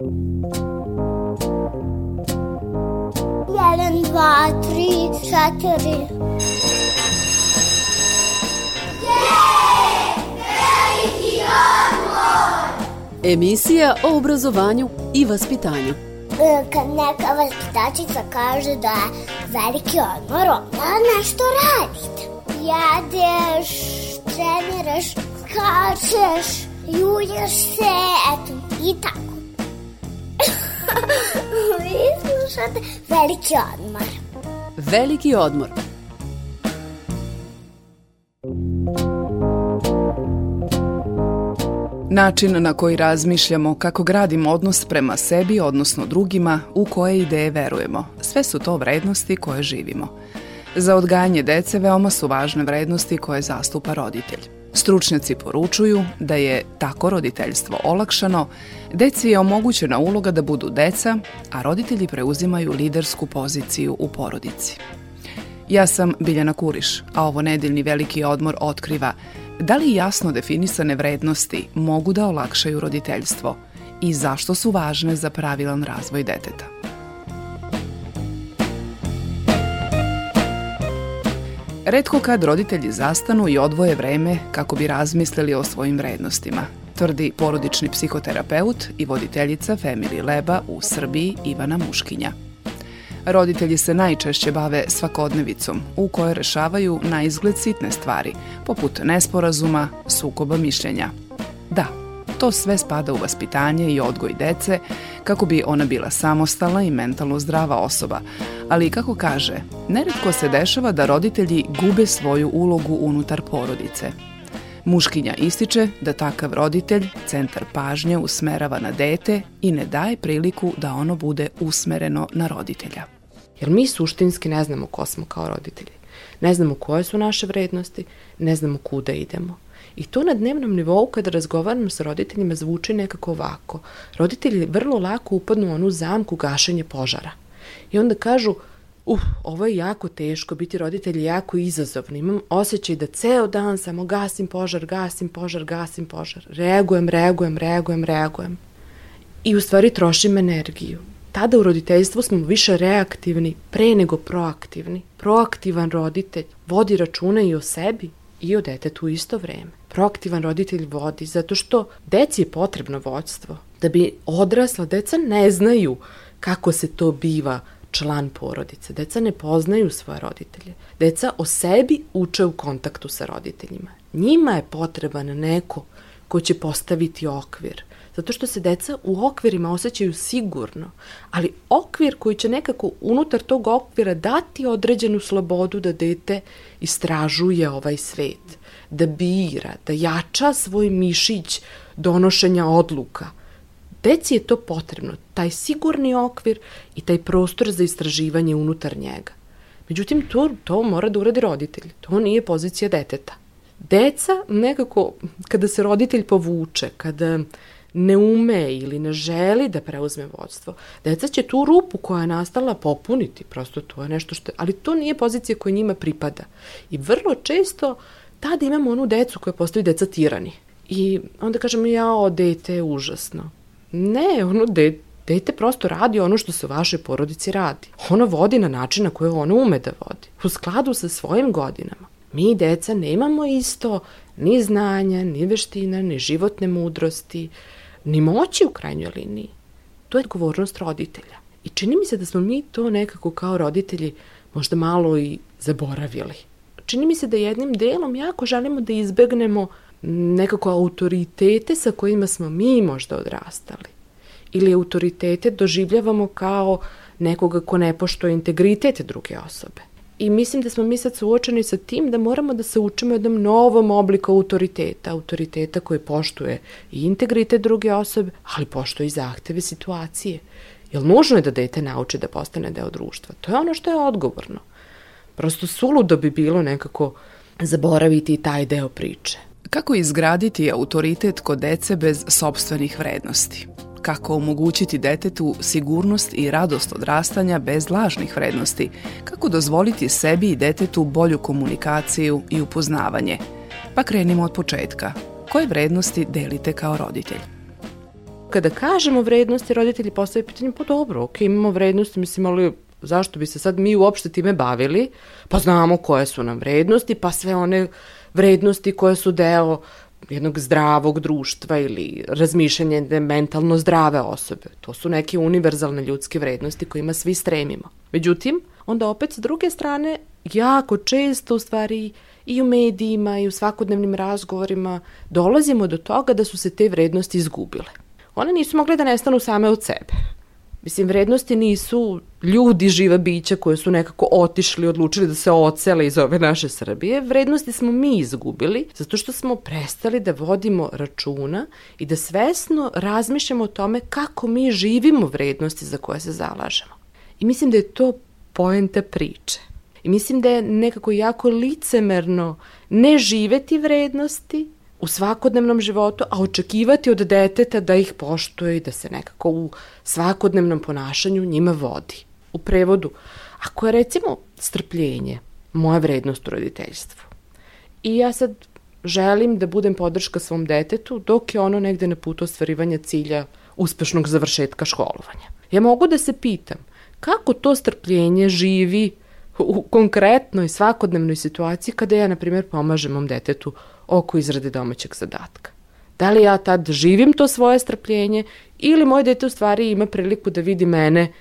Jedan, dva, tri, četiri. Emisija o obrazovanju i vaspitanju. E, Kad neka vaspitačica kaže da je veliki odmor, onda nešto radite. Jedeš, treniraš, skačeš, julješ se, eto, i tako. Slušate veliki odmor. Veliki odmor. Način na koji razmišljamo kako gradimo odnos prema sebi, odnosno drugima, u koje ideje verujemo. Sve su to vrednosti koje živimo. Za odgajanje dece veoma su važne vrednosti koje zastupa roditelj. Stručnjaci poručuju da je tako roditeljstvo olakšano, deci je omogućena uloga da budu deca, a roditelji preuzimaju lidersku poziciju u porodici. Ja sam Biljana Kuriš, a ovo nedeljni veliki odmor otkriva da li jasno definisane vrednosti mogu da olakšaju roditeljstvo i zašto su važne za pravilan razvoj deteta. Redko kad roditelji zastanu i odvoje vreme kako bi razmislili o svojim vrednostima, tvrdi porodični psihoterapeut i voditeljica Family Leba u Srbiji Ivana Muškinja. Roditelji se najčešće bave svakodnevicom, u kojoj rešavaju na izgled sitne stvari, poput nesporazuma, sukoba mišljenja. Da, to sve spada u vaspitanje i odgoj dece, kako bi ona bila samostalna i mentalno zdrava osoba, ali kako kaže, neretko se dešava da roditelji gube svoju ulogu unutar porodice. Muškinja ističe da takav roditelj centar pažnje usmerava na dete i ne daje priliku da ono bude usmereno na roditelja. Jer mi suštinski ne znamo ko smo kao roditelji. Ne znamo koje su naše vrednosti, ne znamo kuda idemo. I to na dnevnom nivou kada razgovaramo sa roditeljima zvuči nekako ovako. Roditelji vrlo lako upadnu u onu zamku gašenje požara. I onda kažu, uh, ovo je jako teško, biti roditelj je jako izazovno. Imam osjećaj da ceo dan samo gasim požar, gasim požar, gasim požar. Reagujem, reagujem, reagujem, reagujem. I u stvari trošim energiju tada u roditeljstvu smo više reaktivni pre nego proaktivni. Proaktivan roditelj vodi računa i o sebi i o detetu u isto vreme. Proaktivan roditelj vodi zato što deci je potrebno vođstvo. Da bi odrasla, deca ne znaju kako se to biva član porodice. Deca ne poznaju svoje roditelje. Deca o sebi uče u kontaktu sa roditeljima. Njima je potreban neko ko će postaviti okvir, zato što se deca u okvirima osjećaju sigurno, ali okvir koji će nekako unutar tog okvira dati određenu slobodu da dete istražuje ovaj svet, da bira, da jača svoj mišić donošenja odluka. Deci je to potrebno, taj sigurni okvir i taj prostor za istraživanje unutar njega. Međutim, to, to mora da uradi roditelj. To nije pozicija deteta. Deca nekako, kada se roditelj povuče, kada ne ume ili ne želi da preuzme vodstvo, deca će tu rupu koja je nastala popuniti, prosto to je nešto što, ali to nije pozicija koja njima pripada. I vrlo često tada imamo onu decu koja postoji deca tirani. I onda kažemo, jao, dete je užasno. Ne, ono dete, dete prosto radi ono što se u vašoj porodici radi. Ono vodi na način na koje ono ume da vodi, u skladu sa svojim godinama. Mi, deca, nemamo isto ni znanja, ni veština, ni životne mudrosti, ni moći u krajnjoj liniji. To je odgovornost roditelja. I čini mi se da smo mi to nekako kao roditelji možda malo i zaboravili. Čini mi se da jednim delom jako želimo da izbegnemo nekako autoritete sa kojima smo mi možda odrastali. Ili autoritete doživljavamo kao nekoga ko ne poštuje integritet druge osobe. I mislim da smo mi sad suočeni sa tim da moramo da se učimo jednom novom obliku autoriteta, autoriteta koji poštuje i integritet druge osobe, ali poštuje i zahteve situacije. Jel nužno je da dete nauči da postane deo društva? To je ono što je odgovorno. Prosto suludo bi bilo nekako zaboraviti i taj deo priče. Kako izgraditi autoritet kod dece bez sobstvenih vrednosti? Kako omogućiti detetu sigurnost i radost odrastanja bez lažnih vrednosti? Kako dozvoliti sebi i detetu bolju komunikaciju i upoznavanje? Pa krenimo od početka. Koje vrednosti delite kao roditelj? Kada kažemo vrednosti, roditelji postavljaju pitanje, pa dobro, ok, imamo vrednosti, mislim, ali zašto bi se sad mi uopšte time bavili? Pa znamo koje su nam vrednosti, pa sve one vrednosti koje su deo jednog zdravog društva ili razmišljanje mentalno zdrave osobe. To su neke univerzalne ljudske vrednosti kojima svi stremimo. Međutim, onda opet s druge strane, jako često u stvari i u medijima i u svakodnevnim razgovorima dolazimo do toga da su se te vrednosti izgubile. One nisu mogle da nestanu same od sebe. Mislim, vrednosti nisu ljudi, živa bića koje su nekako otišli, odlučili da se ocele iz ove naše Srbije. Vrednosti smo mi izgubili zato što smo prestali da vodimo računa i da svesno razmišljamo o tome kako mi živimo vrednosti za koje se zalažemo. I mislim da je to poenta priče. I mislim da je nekako jako licemerno ne živeti vrednosti, u svakodnevnom životu, a očekivati od deteta da ih poštuje i da se nekako u svakodnevnom ponašanju njima vodi. U prevodu, ako je recimo strpljenje moja vrednost u roditeljstvu i ja sad želim da budem podrška svom detetu dok je ono negde na putu ostvarivanja cilja uspešnog završetka školovanja. Ja mogu da se pitam kako to strpljenje živi u konkretnoj svakodnevnoj situaciji kada ja, na primjer, pomažem mom detetu oko izrade domaćeg zadatka. Da li ja tad živim to svoje strpljenje ili moje dete u stvari ima priliku da vidi mene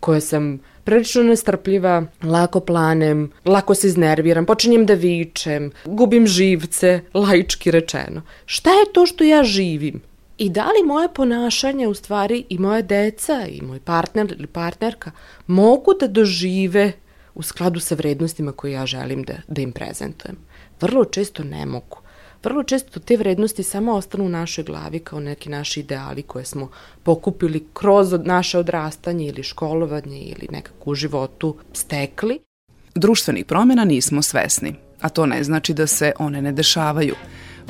koja sam prilično nestrpljiva, lako planem, lako se iznerviram, počinjem da vičem, gubim živce, laički rečeno. Šta je to što ja živim? I da li moje ponašanje u stvari i moje deca i moj partner ili partnerka mogu da dožive u skladu sa vrednostima koje ja želim da, da im prezentujem? Vrlo često ne mogu vrlo često te vrednosti samo ostanu u našoj glavi kao neki naši ideali koje smo pokupili kroz naše odrastanje ili školovanje ili nekako u životu stekli. Društvenih promjena nismo svesni, a to ne znači da se one ne dešavaju.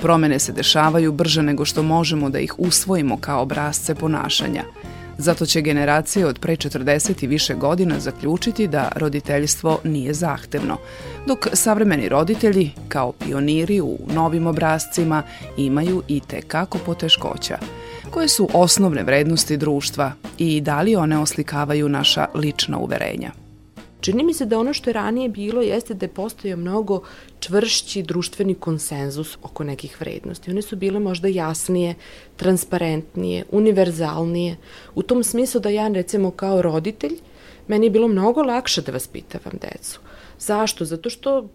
Promene se dešavaju brže nego što možemo da ih usvojimo kao obrazce ponašanja – Zato će generacije od pre 40 i više godina zaključiti da roditeljstvo nije zahtevno, dok savremeni roditelji, kao pioniri u novim obrazcima, imaju i te kako poteškoća. Koje su osnovne vrednosti društva i da li one oslikavaju naša lična uverenja? Čini mi se da ono što je ranije bilo jeste da je postojao mnogo čvršći društveni konsenzus oko nekih vrednosti. One su bile možda jasnije, transparentnije, univerzalnije, u tom smislu da ja recimo kao roditelj, meni je bilo mnogo lakše da vaspitavam decu. Zašto? Zato što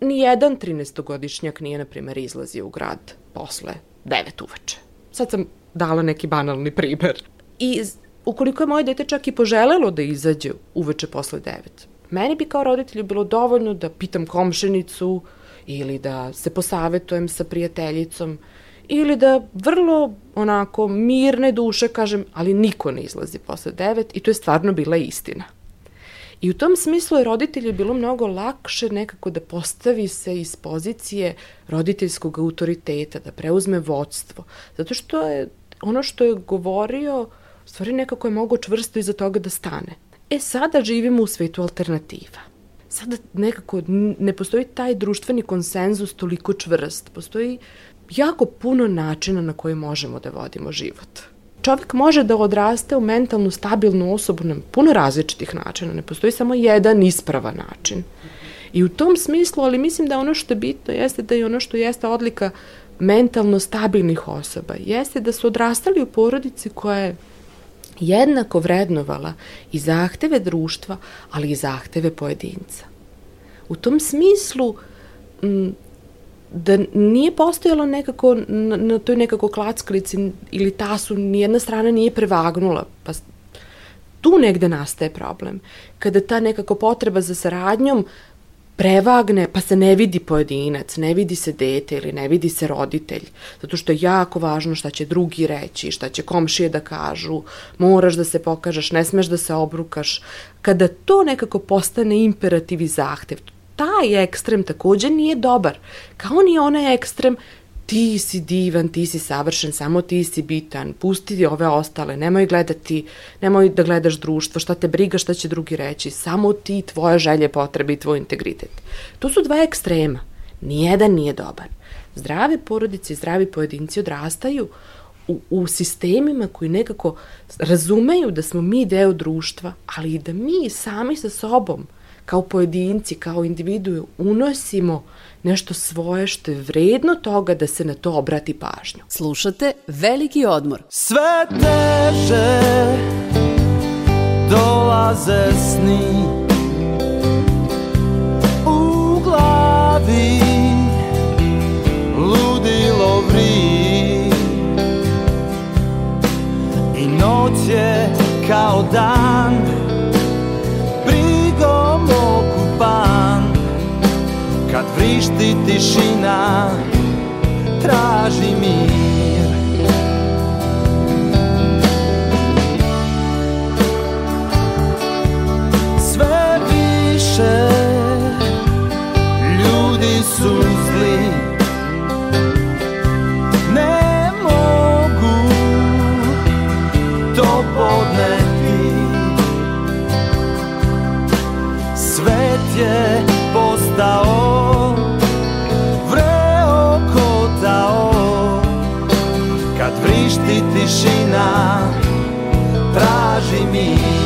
ni jedan 13-godišnjak nije, na primer, izlazio u grad posle 9 uveče. Sad sam dala neki banalni primer. I ukoliko je moje dete čak i poželelo da izađe uveče posle devet, meni bi kao roditelju bilo dovoljno da pitam komšenicu ili da se posavetujem sa prijateljicom ili da vrlo onako mirne duše kažem, ali niko ne izlazi posle devet i to je stvarno bila istina. I u tom smislu je roditelju bilo mnogo lakše nekako da postavi se iz pozicije roditeljskog autoriteta, da preuzme vodstvo. Zato što je ono što je govorio uh, stvari nekako je mogo čvrsto iza toga da stane. E sada živimo u svetu alternativa. Sada nekako ne postoji taj društveni konsenzus toliko čvrst. Postoji jako puno načina na koji možemo da vodimo život. Čovjek može da odraste u mentalnu stabilnu osobu na puno različitih načina. Ne postoji samo jedan ispravan način. I u tom smislu, ali mislim da ono što je bitno jeste da je ono što jeste odlika mentalno stabilnih osoba, jeste da su odrastali u porodici koja je jednako vrednovala i zahteve društva, ali i zahteve pojedinca. U tom smislu da nije postojalo nekako na, na toj nekako klackalici ili tasu nijedna strana nije prevagnula, pa tu negde nastaje problem. Kada ta nekako potreba za saradnjom prevagne, pa se ne vidi pojedinac, ne vidi se dete ili ne vidi se roditelj, zato što je jako važno šta će drugi reći, šta će komšije da kažu, moraš da se pokažeš, ne smeš da se obrukaš. Kada to nekako postane imperativ i zahtev, taj ekstrem takođe nije dobar. Kao ni onaj ekstrem ti si divan, ti si savršen, samo ti si bitan, pusti ove ostale, nemoj gledati, nemoj da gledaš društvo, šta te briga, šta će drugi reći, samo ti, tvoje želje, potrebe i tvoj integritet. To su dva ekstrema. Nijedan nije dobar. Zdrave porodice i zdravi pojedinci odrastaju u, u sistemima koji nekako razumeju da smo mi deo društva, ali i da mi sami sa sobom kao pojedinci, kao individue unosimo nešto svoje što je vredno toga da se na to obrati pažnju. Slušate Veliki odmor. Sve teže dolaze sni U glavi ludilo vri I noć je kao dan Vrišti tišina Traži me.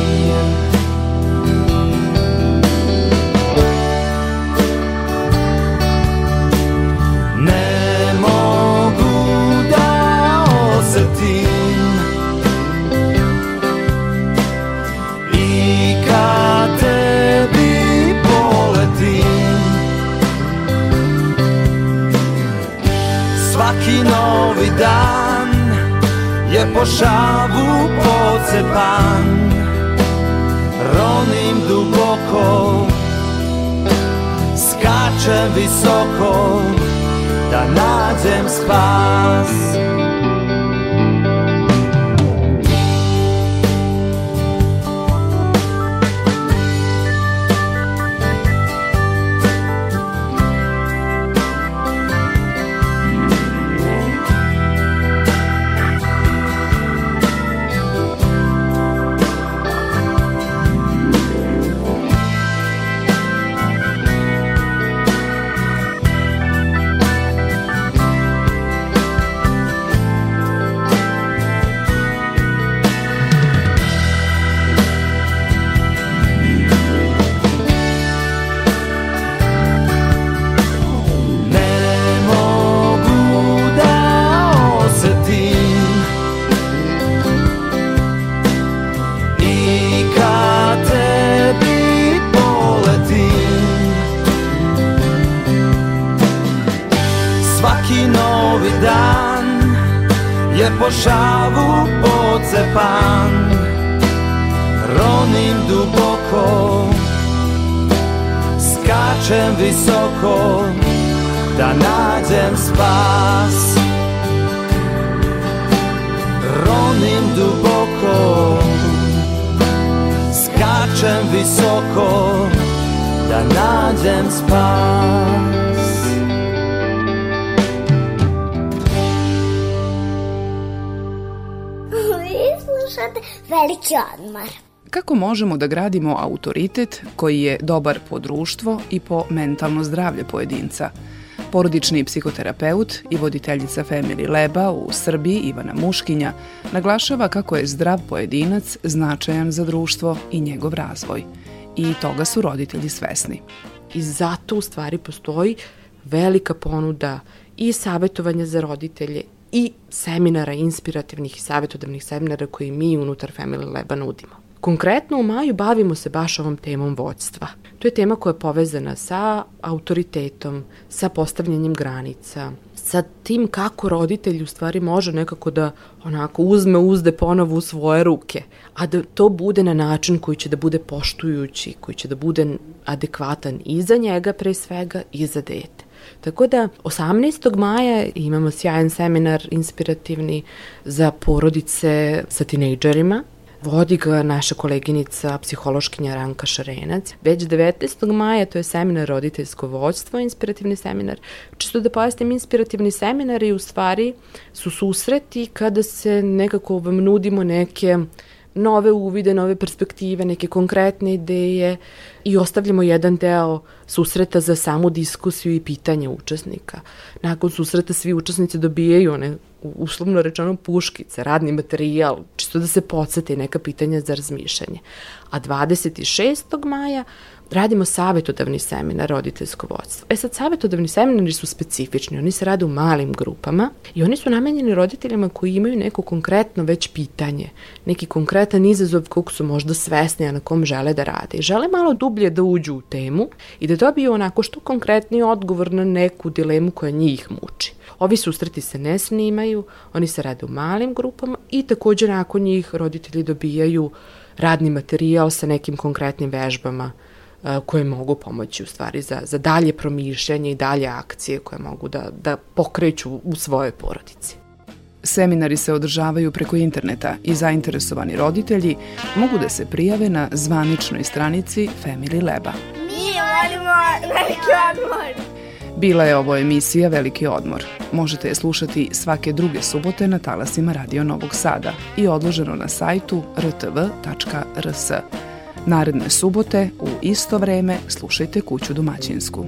wzgórzem wysoko, da na zem spas. poszału oce pan. Ronym duboko Skaczem wysoko Da nadzem spas. Ronym duboko Skaczem wysoko Da nadzem spas. Slušate Veliki odmor. Kako možemo da gradimo autoritet koji je dobar po društvo i po mentalno zdravlje pojedinca? Porodični psihoterapeut i voditeljica Family Leba u Srbiji Ivana Muškinja naglašava kako je zdrav pojedinac značajan za društvo i njegov razvoj. I toga su roditelji svesni. I zato u stvari postoji velika ponuda i savjetovanja za roditelje i seminara inspirativnih i savjetodavnih seminara koji mi unutar Family Laba nudimo. Konkretno u maju bavimo se baš ovom temom vođstva. To je tema koja je povezana sa autoritetom, sa postavljanjem granica, sa tim kako roditelj u stvari može nekako da onako uzme uzde ponovo u svoje ruke, a da to bude na način koji će da bude poštujući, koji će da bude adekvatan i za njega pre svega i za dete. Tako da 18. maja imamo sjajan seminar inspirativni za porodice sa tinejdžerima. Vodi ga naša koleginica, psihološkinja Ranka Šarenac. Već 19. maja to je seminar roditeljsko vođstvo, inspirativni seminar. Čisto da pojasnim, inspirativni seminari u stvari su susreti kada se nekako vam nudimo neke nove uvide, nove perspektive, neke konkretne ideje i ostavljamo jedan deo susreta za samu diskusiju i pitanje učesnika. Nakon susreta svi učesnici dobijaju one uslovno rečeno puškice, radni materijal, čisto da se podsjeti neka pitanja za razmišljanje. A 26. maja radimo savjetodavni seminar roditeljsko vodstvo. E sad, savjetodavni seminari su specifični, oni se rade u malim grupama i oni su namenjeni roditeljima koji imaju neko konkretno već pitanje, neki konkretan izazov kog su možda svesni, a na kom žele da rade. I žele malo dublje da uđu u temu i da dobiju onako što konkretni odgovor na neku dilemu koja njih muči. Ovi susreti se ne snimaju, oni se rade u malim grupama i takođe nakon njih roditelji dobijaju radni materijal sa nekim konkretnim vežbama koje mogu pomoći u stvari za, za dalje promišljanje i dalje akcije koje mogu da, da pokreću u svojoj porodici. Seminari se održavaju preko interneta i zainteresovani roditelji mogu da se prijave na zvaničnoj stranici Family Leba. Mi volimo veliki odmor! Bila je ovo emisija Veliki odmor. Možete je slušati svake druge subote na talasima Radio Novog Sada i odloženo na sajtu rtv.rs. Naredne subote u isto vreme slušajte Kuću domaćinsku.